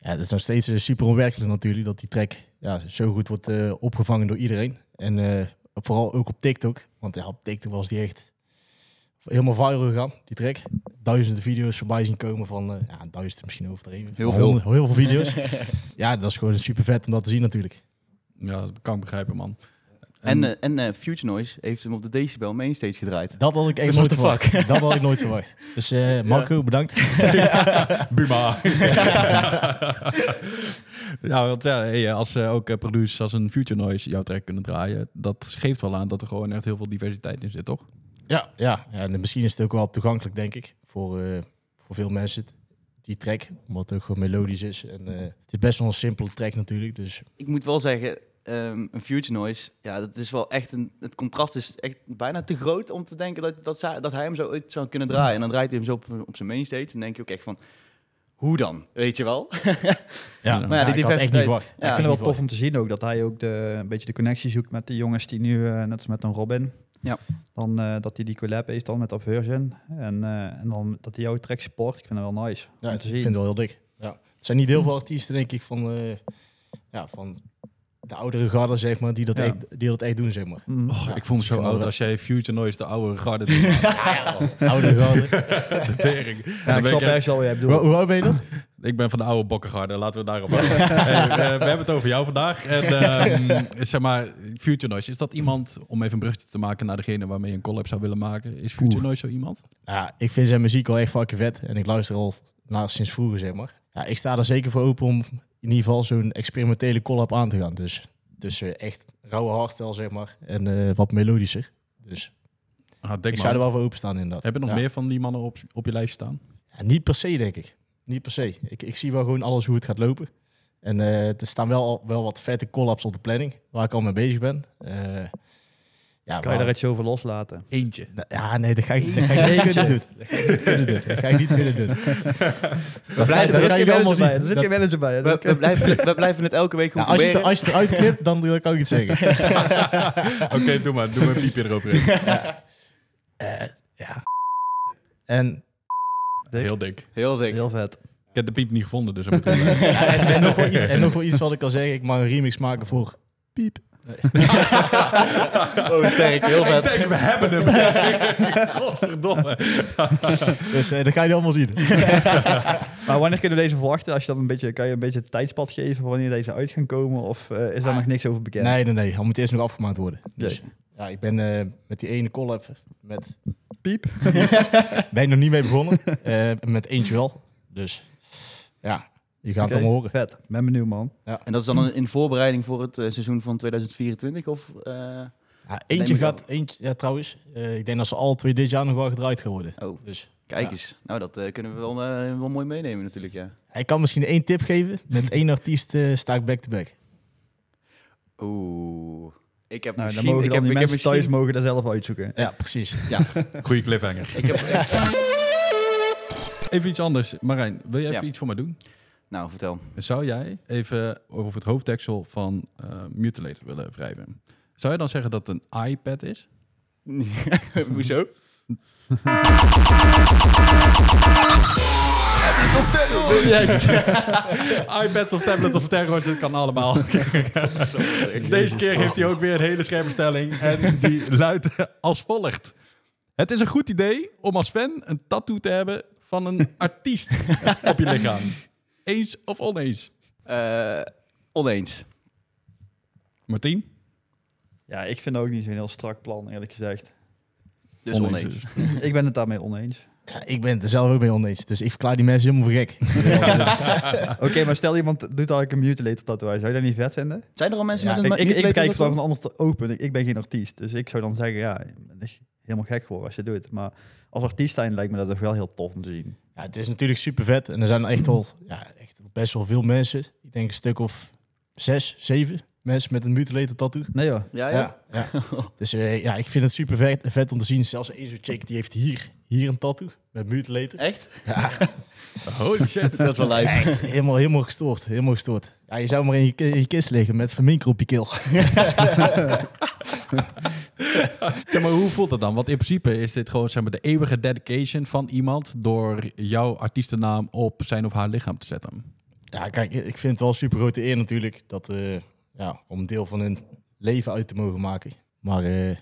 Ja, het is nog steeds eh, super onwerkelijk natuurlijk dat die track ja, zo goed wordt eh, opgevangen door iedereen. En eh, vooral ook op TikTok. Want ja, op TikTok was die echt helemaal viral gegaan, die track. Duizenden video's voorbij zien komen van, eh ja, duizend misschien overdreven. Heel veel. honderd- heel veel video's. ja, dat is gewoon super vet om dat te zien natuurlijk. Ja, dat kan ik begrijpen, man. En, eh, en eh, Future Noise heeft hem op de Decibel Mainstage gedraaid. Dat had ik echt nooit verwacht. Dat had ik nooit verwacht. Dus eh, Marco, bedankt. Buma. ja, want ja, hey, als ze ook eh, producers als een Future Noise jouw track kunnen draaien, dat geeft wel aan dat er gewoon echt heel veel diversiteit in zit, toch? Ja, ja. ja en misschien is het ook wel toegankelijk, denk ik, voor, eh, voor veel mensen. Die track, omdat het ook gewoon melodisch is. En eh, het is best wel een simpele track natuurlijk. Dus Ik moet wel zeggen, ehm, een Future Noise, ja, dat is wel echt een... Het contrast is echt bijna te groot om te denken dat, dat, zij- dat hij hem zo ooit zou kunnen draaien. En dan draait hij hem zo op, op zijn mainstage. En dan denk je ook echt van, hoe dan? Weet je wel? ja, Maar ja, die ik had het echt niet verwacht. Ja, ik vind het wel tof om te zien ook dat hij ook de, een beetje de connectie zoekt met de jongens die nu, eh, net als met een Robin, Ja. dan eh, dat hij die collab heeft dan met Aversion. En, eh, en dan dat hij jouw track support. Ik vind het wel nice Ja, om ik vind het wel heel dik. Ja. Er zijn niet heel veel artiesten, denk ik, van, eh, ja, van de oudere garde, zeg maar, die dat, Ja. echt, die dat echt doen, zeg maar. Mm. Och, Ja, ik voel me zo oud als jij Future Noise de oude garde doet. Oudere garde. de tering. Ja, ik ik- ergens wel wat jij hoe, bedoelt. hoe oud ben je dat? Ik ben van de oude bokkengarde, laten we daarop houden. Hey, eh, we hebben het over jou vandaag. En ehm, zeg maar, Future Noise, is dat iemand, om even een brugje te maken naar degene waarmee je een collab zou willen maken, is Future Oeh. Noise zo iemand? Ja, ik vind zijn muziek wel echt fucking vet. En ik luister al naar sinds vroeger, zeg maar. Ja, ik sta er zeker voor open om in ieder geval zo'n experimentele collab aan te gaan. Dus tussen echt rauwe hardstyle, zeg maar, en eh, wat melodischer. Dus Ah, ik zou er wel voor openstaan inderdaad. Heb je nog Ja. meer van die mannen op, op je lijst staan? Ja, niet per se, denk ik. Niet per se. Ik, ik zie wel gewoon alles hoe het gaat lopen. En eh, er staan wel, wel wat vette collabs op de planning, waar ik al mee bezig ben. Eh, ja, Kan je daar iets over loslaten? Eentje. Ja, nee, dat ga ik, dat ga ik niet kunnen doen. Dat ga ik niet kunnen doen. Dat ga ik niet kunnen doen. Dat blijven- er allemaal manager bij. Er zit geen manager bij. We, we, blijven, we blijven het elke week Ja, goed als, je als je het eruit knipt, dan, dan kan ik het zeggen. Oké, doe maar. Doe maar een piepje eroverheen. Eh, ja. En, Dik. Heel dik. Heel dik. Heel vet. Ik heb de piep niet gevonden, dus we... ja, en, en nog wel iets, en nog wel iets wat ik al zeg. Ik mag een remix maken voor Piep. Oh, sterk. Heel vet. Ik denk, we hebben hem. Godverdomme. Dus eh, dat ga je allemaal zien. Maar wanneer kunnen we deze verwachten? Als je dan een beetje, kan je een beetje het tijdspad geven wanneer deze uit gaan komen? Of eh, is daar Ah. nog niks over bekend? Nee, nee, nee. Hij moet eerst nog afgemaakt worden. Dus, ja, ik ben eh, met die ene collab met... Piep. Ben ik nog niet mee begonnen. Eh, met eentje wel. Dus ja, je gaat allemaal horen. Vet. Ben benieuwd, man. En dat is dan een, in voorbereiding voor het eh, seizoen van 2024? Of, eh, Ja, eentje gaat, eentje, ja trouwens, eh, ik denk dat ze alle twee dit jaar nog wel gedraaid gaan worden. oh, Dus kijk Ja. eens. Nou, dat eh, kunnen we wel, eh, wel mooi meenemen natuurlijk, ja. ik kan misschien één tip geven. Met één artiest eh, sta ik back-to-back. Oeh. Ik heb Nou, dan misschien... mogen ik dan heb, die ik heb mensen thuis misschien- mogen daar zelf uitzoeken. Ja, precies. Goeie cliffhanger. Ik heb, Even iets anders. Marijn, wil jij even Ja. iets voor mij doen? Nou, vertel. Zou jij even over het hoofddeksel van eh Mutilator willen wrijven? Zou je dan zeggen dat het een iPad is? Hoezo? Juist. iPads of tablet of terror, het kan allemaal. Deze keer heeft hij ook weer een hele scherpe stelling. En die luidt als volgt. Het is een goed idee om als fan een tattoo te hebben van een artiest op je lichaam. Eens of oneens? Eh, oneens. Martien? Ja, ik vind het ook niet zo'n heel strak plan, eerlijk gezegd. Dus oneens. dus. ik ben het daarmee oneens. Ja, ik ben het er zelf ook mee oneens. Dus ik verklaar die mensen helemaal voor gek. Oké, maar stel iemand doet eigenlijk een mutilator tatoeage. Zou je dat niet vet vinden? Zijn er al mensen Ja, met Ik, een ik, ik mutilator het tattoo? van een ander oogpunt. Ik, ik ben geen artiest, dus ik zou dan zeggen, ja, dat is helemaal gek geworden als je het doet. Maar als artiest zijn lijkt me dat toch wel heel tof om te zien. Ja, het is natuurlijk super vet. En er zijn echt wel ja, echt best wel veel mensen. Ik denk een stuk of zes, zeven mensen met een mutilator tattoo. Nee joh. Ja, ja. Ja, ja. Dus eh, ja, ik vind het super vet, vet om te zien. Zelfs één zo'n chick die heeft hier, hier een tattoo met mutilator. Echt? Ja, Holy shit. Dat is wel lijp. helemaal, helemaal gestoord. Helemaal gestoord. Ja, je zou maar in je, ki- in je kist liggen met verminker op je keel. Zeg maar, hoe voelt dat dan? Want in principe is dit gewoon zeg maar, de eeuwige dedication van iemand door jouw artiestennaam op zijn of haar lichaam te zetten. Ja, kijk, ik vind het wel een super grote eer natuurlijk dat, eh, ja, om een deel van hun leven uit te mogen maken. Maar eh,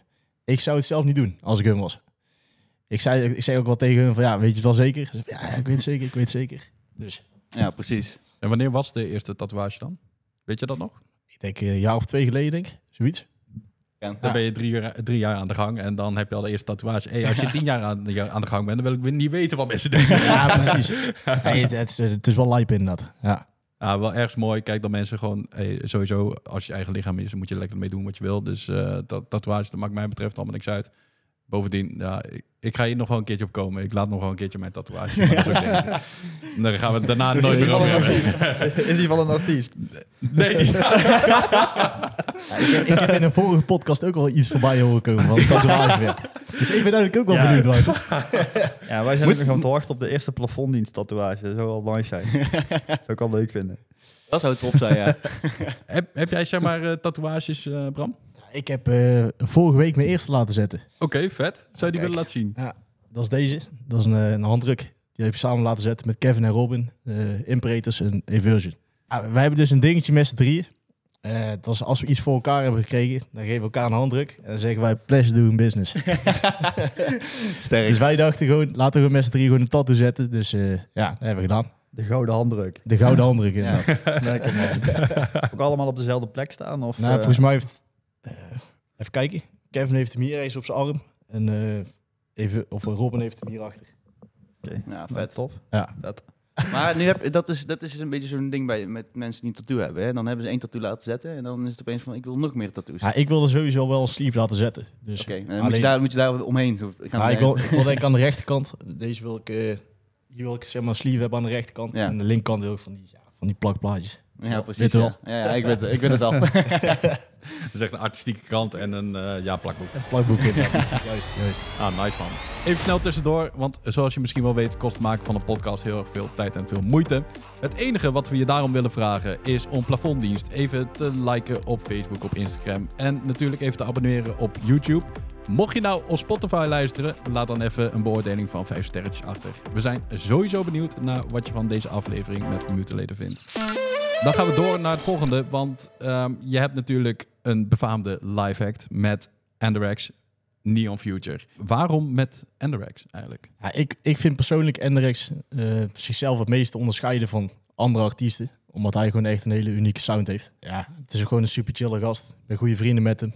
ik zou het zelf niet doen als ik hun was. Ik zei, ik zei ook wel tegen hun van, ja, weet je het wel zeker? Ja, ik weet het zeker, ik weet het zeker. Dus Ja, precies. En wanneer was de eerste tatoeage dan? Weet je dat nog? ik denk een jaar of twee geleden, denk ik. Zoiets. Ja. Dan ben je drie jaar, drie jaar aan de gang en dan heb je al de eerste tatoeage. Hey, als je tien jaar aan de, aan de gang bent, dan wil ik niet weten wat mensen denken. Ja, precies. Het, het, is, het is wel lijp inderdaad. Ja. Ja, wel ergens mooi. Kijk dat mensen gewoon, hey, sowieso, als je eigen lichaam is, dan moet je lekker mee doen wat je wil. Dus eh dat tatoeage, dat maakt mij betreft allemaal niks uit. Bovendien, ja, ik, ik ga hier nog wel een keertje op komen. Ik laat nog wel een keertje mijn tatoeage. Dat dingen. Dan gaan we het daarna nooit meer over hebben. Is hij van een artiest? Nee, Ja, ik, heb, ik heb in een vorige podcast ook al iets voorbij horen komen van tatoeage weer. Dus ik ben eigenlijk ook wel Ja. benieuwd, Wouter. Ja, wij zijn nog aan het wachten op de eerste plafonddienst tatoeage. Dat zou wel nice zijn. zou ik wel leuk vinden. Dat zou top zijn, ja. heb, heb jij zeg maar eh, tatoeages, eh, Bram? Ik heb eh, vorige week mijn eerste laten zetten. Oké, vet. Zou je die Kijk. willen laten zien? Dat is deze. Dat is een, eh, een handdruk. Die heb ik samen laten zetten met Kevin en Robin. eh Imperators en Eversion. Ja, wij hebben dus een dingetje met z'n drieën. Eh, dat is als we iets voor elkaar hebben gekregen, dan geven we elkaar een handdruk. En dan zeggen wij, pleasure doing business. Sterk. dus wij dachten gewoon, laten we met z'n drieën gewoon een tattoo zetten. Dus eh, ja, dat hebben we gedaan. De gouden handdruk. De gouden handdruk inderdaad. Lekker man. Ook allemaal op dezelfde plek staan? Of, Nou, volgens mij heeft... eh, even kijken. Kevin heeft hem hier ergens op zijn arm. En eh, even, of Robin heeft hem hier achter. oké. Ja, Nou, vet. Tof. Ja. Dat. Maar nu heb, dat, is, dat is een beetje zo'n ding bij, met mensen die een tattoo hebben. Hè? Dan hebben ze één tattoo laten zetten en dan is het opeens van, ik wil nog meer tattoos. Ja, ik wilde sowieso wel een sleeve laten zetten. Dus Oké, en dan moet, alleen- je daar, moet je daar omheen. Zo, gaan Ja, ik, wil, ik wil denk ik aan de rechterkant. Deze wil ik, eh, hier wil ik zeg maar een sleeve hebben aan de rechterkant. Ja. En de linkerkant wil ik van die, ja, van die plakplaatjes. Ja, precies. Ja. Ja, ja, ik, weet, ik weet het al. Dat is echt een artistieke kant en een eh, ja, plakboek. Een plakboek inderdaad. juist, juist. Ah, nice man. Even snel tussendoor, want zoals je misschien wel weet, kost het maken van een podcast heel erg veel tijd en veel moeite. Het enige wat we je daarom willen vragen is om plafonddienst even te liken op Facebook, op Instagram en natuurlijk even te abonneren op YouTube. Mocht je nou op Spotify luisteren, laat dan even een beoordeling van 5 sterretjes achter. We zijn sowieso benieuwd naar wat je van deze aflevering met Mutilator vindt. Dan gaan we door naar het volgende, want ehm, je hebt natuurlijk een befaamde live act met Andrex Neon Future. Waarom met Andrex eigenlijk? Ja, ik, ik vind persoonlijk Enderex eh zichzelf het meeste onderscheiden van andere artiesten. Omdat hij gewoon echt een hele unieke sound heeft. Ja, het is ook gewoon een super chille gast. Ik ben goede vrienden met hem.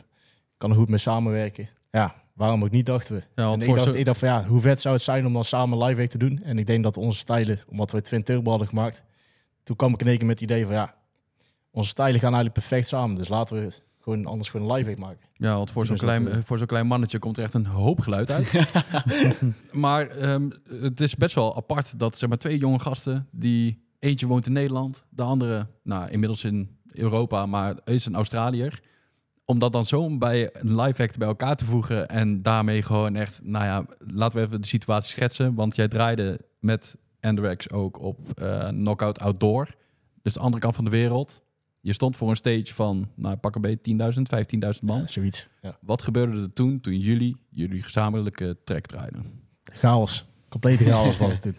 Kan er goed mee samenwerken. Ja, waarom ook niet, dachten we. Ja, en ik dacht, zo- ik dacht van ja, hoe vet zou het zijn om dan samen live week te doen? En ik denk dat onze stijlen, omdat we Twin Turbo hadden gemaakt, toen kwam ik in één keer met het idee van ja, onze stijlen gaan eigenlijk perfect samen. Dus laten we het gewoon anders gewoon een live week maken. Ja, want voor zo'n klein, eh, voor zo'n klein mannetje komt er echt een hoop geluid uit. maar ehm, het is best wel apart dat zeg maar, twee jonge gasten, die eentje woont in Nederland, de andere nou, inmiddels in Europa, maar is een Australiër, om dat dan zo bij een live act bij elkaar te voegen en daarmee gewoon echt, nou ja, laten we even de situatie schetsen. Want jij draaide met Andrex ook op eh Knockout Outdoor, dus de andere kant van de wereld. Je stond voor een stage van, nou pak een beetje 10.000, 15.000 man. Ja, zoiets. Ja. Wat gebeurde er toen, toen jullie jullie gezamenlijke track draaiden? Chaos. Complete chaos was het toen.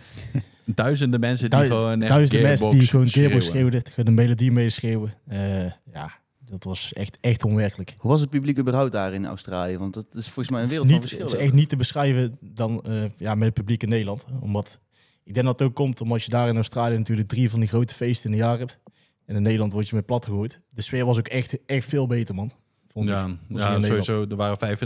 Duizenden mensen die gewoon echt duizenden mensen die gewoon Gearbox schreeuwen. schreeuwden, de melodie meeschreeuwen. Eh ja, dat was echt, echt onwerkelijk. Hoe was het publiek überhaupt daar in Australië? Want dat is volgens mij een Het is, wereld van niet, verschil. het is echt niet te beschrijven dan eh, ja, met het publiek in Nederland. Omdat, ik denk dat het ook komt omdat je daar in Australië natuurlijk drie van die grote feesten in een jaar hebt. En in Nederland word je met plat gegooid. De sfeer was ook echt, echt veel beter, man. Vond ik. Ja, hier ja sowieso. Er waren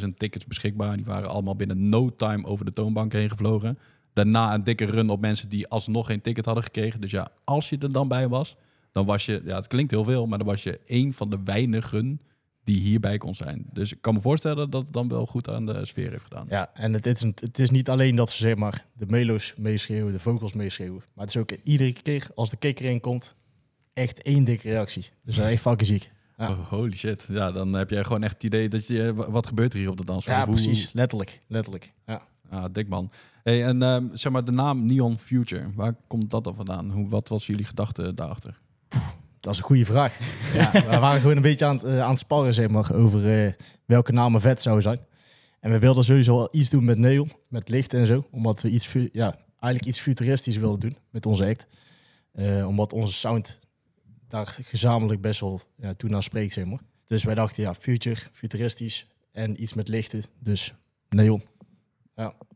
65.000 tickets beschikbaar. Die waren allemaal binnen no time over de toonbank heen gevlogen. Daarna een dikke run op mensen die alsnog geen ticket hadden gekregen. Dus ja, als je er dan bij was, dan was je... Ja, het klinkt heel veel, maar dan was je één van de weinigen die hierbij kon zijn. Dus ik kan me voorstellen dat het dan wel goed aan de sfeer heeft gedaan. Ja, en het is, een- het is niet alleen dat ze zeg maar de melo's meeschreeuwen, de vocals meeschreeuwen. Maar het is ook iedere keer als de kikker in komt, echt één dikke reactie. Dus dat is echt fucking ziek. Ja. Oh, holy shit. Ja, dan heb jij gewoon echt het idee dat je... wa- Wat gebeurt er hier op de dansvloer? Ja, precies. Letterlijk. Letterlijk. Ja. Ah, dik man. Hey, en ehm, zeg maar de naam Neon Future. Waar komt dat dan vandaan? Hoe, wat was jullie gedachte daarachter? Dat is een goede vraag. Ja, we waren gewoon een beetje aan het, eh, aan het sparren zeg maar, over eh, welke namen vet zou zijn. En we wilden sowieso wel iets doen met neon, met licht en zo. Omdat we iets, ja, eigenlijk iets futuristisch wilden doen met onze act. Eh, omdat onze sound daar gezamenlijk best wel ja, toe naar spreekt, zeg maar. Dus wij dachten, ja, future, futuristisch en iets met lichten. Dus neon.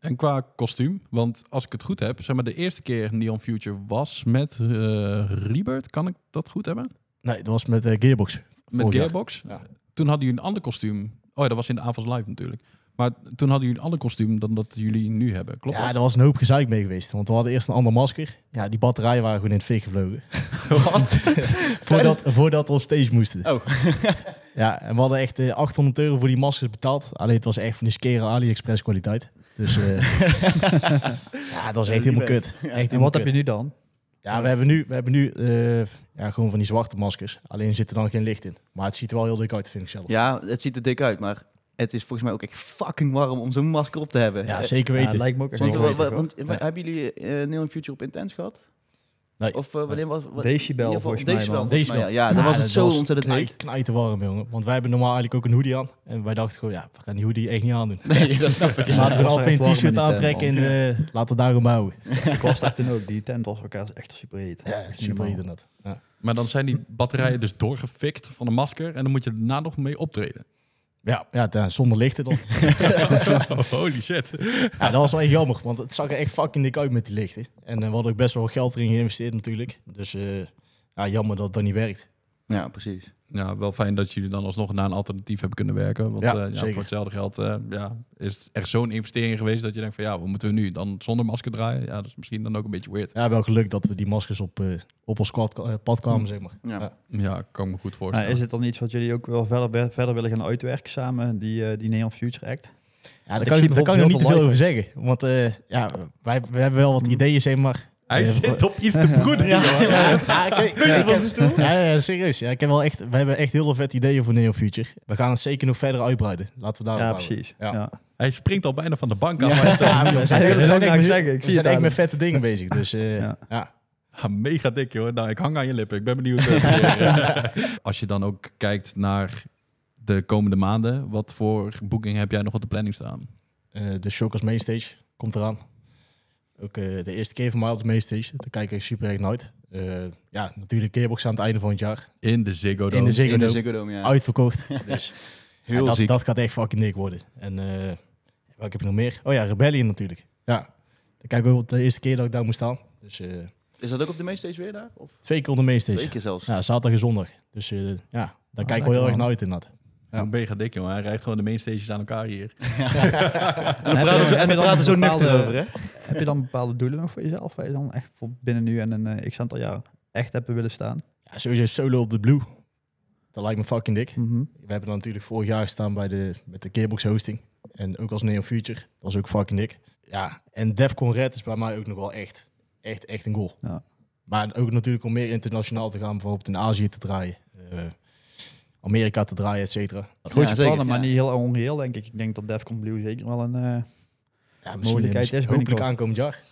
En qua kostuum, want als ik het goed heb, zeg maar de eerste keer Neon Future was met eh Rebirth. Kan ik dat goed hebben? Nee, dat was met eh, Gearbox. Met. Gearbox. Ja. Toen hadden jullie een ander kostuum. Oh ja, dat was in de avonds live natuurlijk. Maar toen hadden jullie een ander kostuum dan dat jullie nu hebben. Klopt Ja, daar was een hoop gezeik mee geweest. Want we hadden eerst een ander masker. Ja, die batterijen waren gewoon in het fik gevlogen. Wat? voordat, voordat we op stage moesten. Oh. Ja, en we hadden echt eh, 800 euro voor die maskers betaald. Alleen het was echt van die skere AliExpress kwaliteit. Dus eh, ja, dat was echt helemaal kut. Echt En wat heb je nu dan? Ja, we hebben nu, we hebben nu eh, ja, gewoon van die zwarte maskers. Alleen zit er dan geen licht in. Maar het ziet er wel heel dik uit, vind ik zelf. Ja, het ziet er dik uit, maar het is volgens mij ook echt fucking warm om zo'n masker op te hebben. Ja, zeker Ja, weten. lijkt me ook echt Want, weten. Ja. hebben jullie eh Neon Future op Intense gehad? Nee. Of eh, wanneer was wat- Decibel, in ieder geval volgens op mij, Decibel, man. volgens mij, Decibel. Ja, ja dan was het zo ontzettend heet. Knijten warm, jongen. Want wij hebben normaal eigenlijk ook een hoodie aan. En wij dachten gewoon, ja, we gaan die hoodie echt niet aandoen. Nee, dat snap ik. Dus laten we altijd een t-shirt aantrekken en eh, laten we daarom bouwen. Ik was daar toen ook. Die tent was elkaar echt super heet. Ja, super normaal. internet. Ja. Maar dan zijn die batterijen dus doorgefikt van een masker. En dan moet je daarna nog mee optreden. Ja, ja, zonder lichten dan. Holy shit. Ja, dat was wel echt jammer, want het zag er echt fucking dik uit met die lichten. En eh, we hadden ook best wel geld erin geïnvesteerd natuurlijk. Dus eh, ja, jammer dat dat niet werkt. Ja, precies. Ja, wel fijn dat jullie dan alsnog naar een alternatief hebben kunnen werken. Want Ja, zeker. voor hetzelfde geld eh, ja, is het echt zo'n investering geweest dat je denkt van ja, wat moeten we nu? Dan zonder masker draaien? Ja, dat is misschien dan ook een beetje weird. Ja, wel geluk dat we die maskers op, eh, op ons eh, pad kwamen, zeg maar. Ja. Ja. Ja, kan ik me goed voorstellen. is het dan iets wat jullie ook wel verder, verder willen gaan uitwerken samen, die, eh, die Neon Future Act? Ja, daar kan, zie ik, daar kan ik nog niet te veel over zeggen. Want eh, ja, wij, we hebben wel wat ideeën, zeg maar. Hij zit op iets te broeden. Ja, joh. ja, kijk, ik heb- ja, ja, serieus. Ja, ik heb wel echt, we hebben echt heel veel vet ideeën voor Neo Future. We gaan het zeker nog verder uitbreiden. Laten we daar Ja, precies. Ja. Ja. Hij springt al bijna van de bank af. Ja, maar ja, we zijn, we echt, met- zeggen. Ik we zie zijn het echt aan met vette dingen bezig. Dus eh, Ja. ja. Ja, mega dik joh. Nou, ik hang aan je lippen. Ik ben benieuwd. eh, Als je dan ook kijkt naar de komende maanden, wat voor boeking heb jij nog op de planning staan? Eh, de Shockers Mainstage komt eraan. Ook eh, de eerste keer van mij op de Mainstage. Daar kijk ik super erg naar uit. Eh, ja, natuurlijk Gearbox aan het einde van het jaar. In de Ziggo Dome. In de Ziggo In de Dome. Ziggo Dome, ja. Uitverkocht. Dus Heel dat, ziek. dat gaat echt fucking dik worden. En eh wat heb ik nog meer? Oh ja, Rebellion natuurlijk. Ja, dan kijk ik ook de eerste keer dat ik daar moest staan. Dus eh, Is dat ook op de mainstage weer daar? Of twee keer op de Mainstage. twee keer zelfs? Ja, zaterdag en zondag. Dus eh, ja, daar kijk ik wel heel erg naar uit inderdaad. Ja. Ja. Mega dik joh. Hij rijdt gewoon de mainstages aan elkaar hier. En we praten zo- en we praten zo nuchter over, hè? Heb je dan bepaalde doelen nog voor jezelf, waar je dan echt voor binnen nu en een eh, x aantal jaar echt hebt willen staan? Ja, sowieso solo op de Blue. Dat lijkt me fucking dik. Mhm. We hebben dan natuurlijk vorig jaar gestaan bij de, met de Gearbox hosting. En ook als Neo Future. Dat was ook fucking dik. Ja, en Defcon Red is bij mij ook nog wel echt, echt, echt een goal. Ja. Maar ook natuurlijk om meer internationaal te gaan, bijvoorbeeld in Azië te draaien. Eh, Amerika te draaien, et cetera. Grootste zeker, plannen, maar ja. niet heel onreëel, denk ik. Ik denk dat Defcon Blue zeker wel een... eh, Ja, Mogelijkheid is hopelijk aankomend jaar.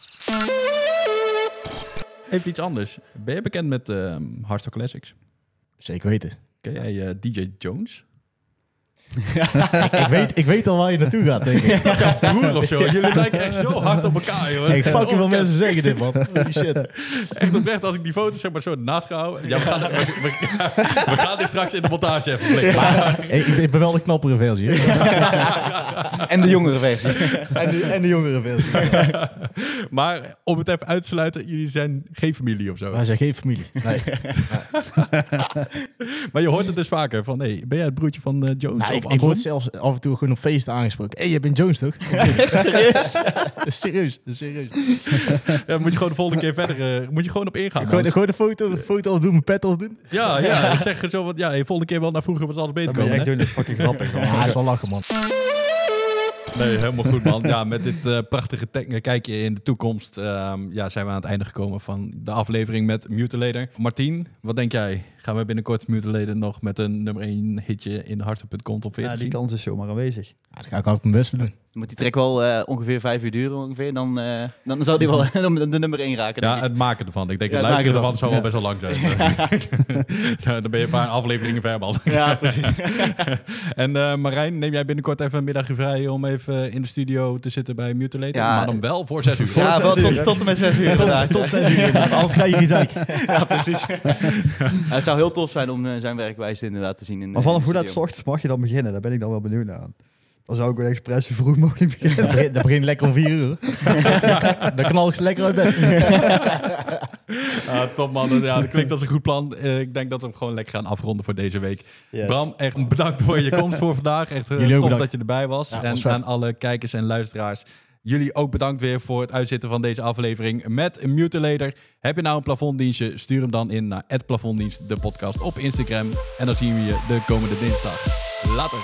Even iets anders. Ben je bekend met ehm Hardstyle Classics? Zeker weten. Ken jij eh, DJ Jones? Ik, weet, ik weet al waar je naartoe gaat, denk ik. Broer of zo. Jullie lijken echt zo hard op elkaar, joh. ik fucking veel mensen zeggen dit, man. Holy shit. Echt oprecht, als ik die foto's zeg maar zo naast ga houden. Ja, we gaan, we, we- we gaan dit straks in de montage even flikken. ik, ik ben wel de knappere versie. En de jongere versie. en, de, en de jongere versie. Maar om het even uit te sluiten, jullie zijn geen familie of zo. Wij zijn geen familie. Nee. Maar je hoort het dus vaker van, hey, ben jij het broertje van eh, Jones? Nou, ik, ik word zelfs af en toe gewoon op feesten aangesproken. Hé, hey, je bent Jones toch? serieus? Serieus. Serieus. Ja, dan moet je gewoon de volgende keer verder, eh, moet je gewoon op ingaan. Gewoon, de foto, de foto al doen, mijn pet al doen. Ja, ja, zeg je zo wat, ja, hey, volgende keer wel naar vroeger was alles beter komen. doen, dat is fucking grappig. man. Ja, is wel lachen, man. Nee, helemaal goed man. Ja, met dit eh, prachtige te- eh, kijkje in de toekomst ehm, ja, zijn we aan het einde gekomen van de aflevering met Mutilator. Martien, wat denk jij? Gaan we binnenkort Mutilator nog met een nummer 1 hitje in de hardstyle.com top 40 Ja, die kans is zomaar aanwezig. Ja, dat ga ik ook mijn best voor doen. Moet die track wel eh, ongeveer vijf uur duren ongeveer, dan, eh, dan zou die wel de nummer één raken. denk Ja, het maken ervan. Ik denk, Ja, het het luisteren ervan zou wel best wel lang zijn. Ja, dan ben je een paar afleveringen ver, man. ja precies. En eh, Marijn, neem jij binnenkort even een middagje vrij om even in de studio te zitten bij Mutilator? Ja. maar dan wel voor zes uur. Ja, wel tot, tot en met zes uur inderdaad. Tot zes uur anders ga je zeik. Ja, precies. Zou heel tof zijn om eh, zijn werkwijze inderdaad te zien. In, Maar eh, vanaf in hoe dat ochtends mag je dan beginnen? Daar ben ik dan wel benieuwd naar. Dan zou ik wel expres zo vroeg mogelijk beginnen. Dat begint, dat begint lekker om vier uur. Dan knal ik ze lekker uit bed. Ah, top man, ja, dat klinkt als een goed plan. Eh, ik denk dat we hem gewoon lekker gaan afronden voor deze week. Yes. Bram, echt bedankt voor je komst voor vandaag. Echt eh, ook tof bedankt. dat je erbij was. Ja, en aan alle kijkers en luisteraars. Jullie ook bedankt weer voor het uitzitten van deze aflevering met Mutilator. Heb je nou een plafonddienstje? Stuur hem dan in naar het plafonddienst, de podcast op Instagram. En dan zien we je de komende dinsdag. Later.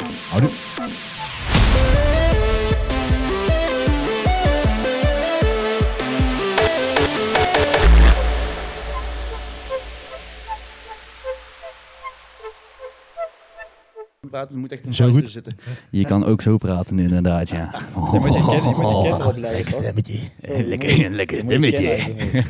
Praten moet echt een Zo goed. zitten. Je kan ook zo praten inderdaad, ja. Je moet je kin- je moet je kinderen blijven, Lekker stemmetje. Lekker, lekker je stemmetje.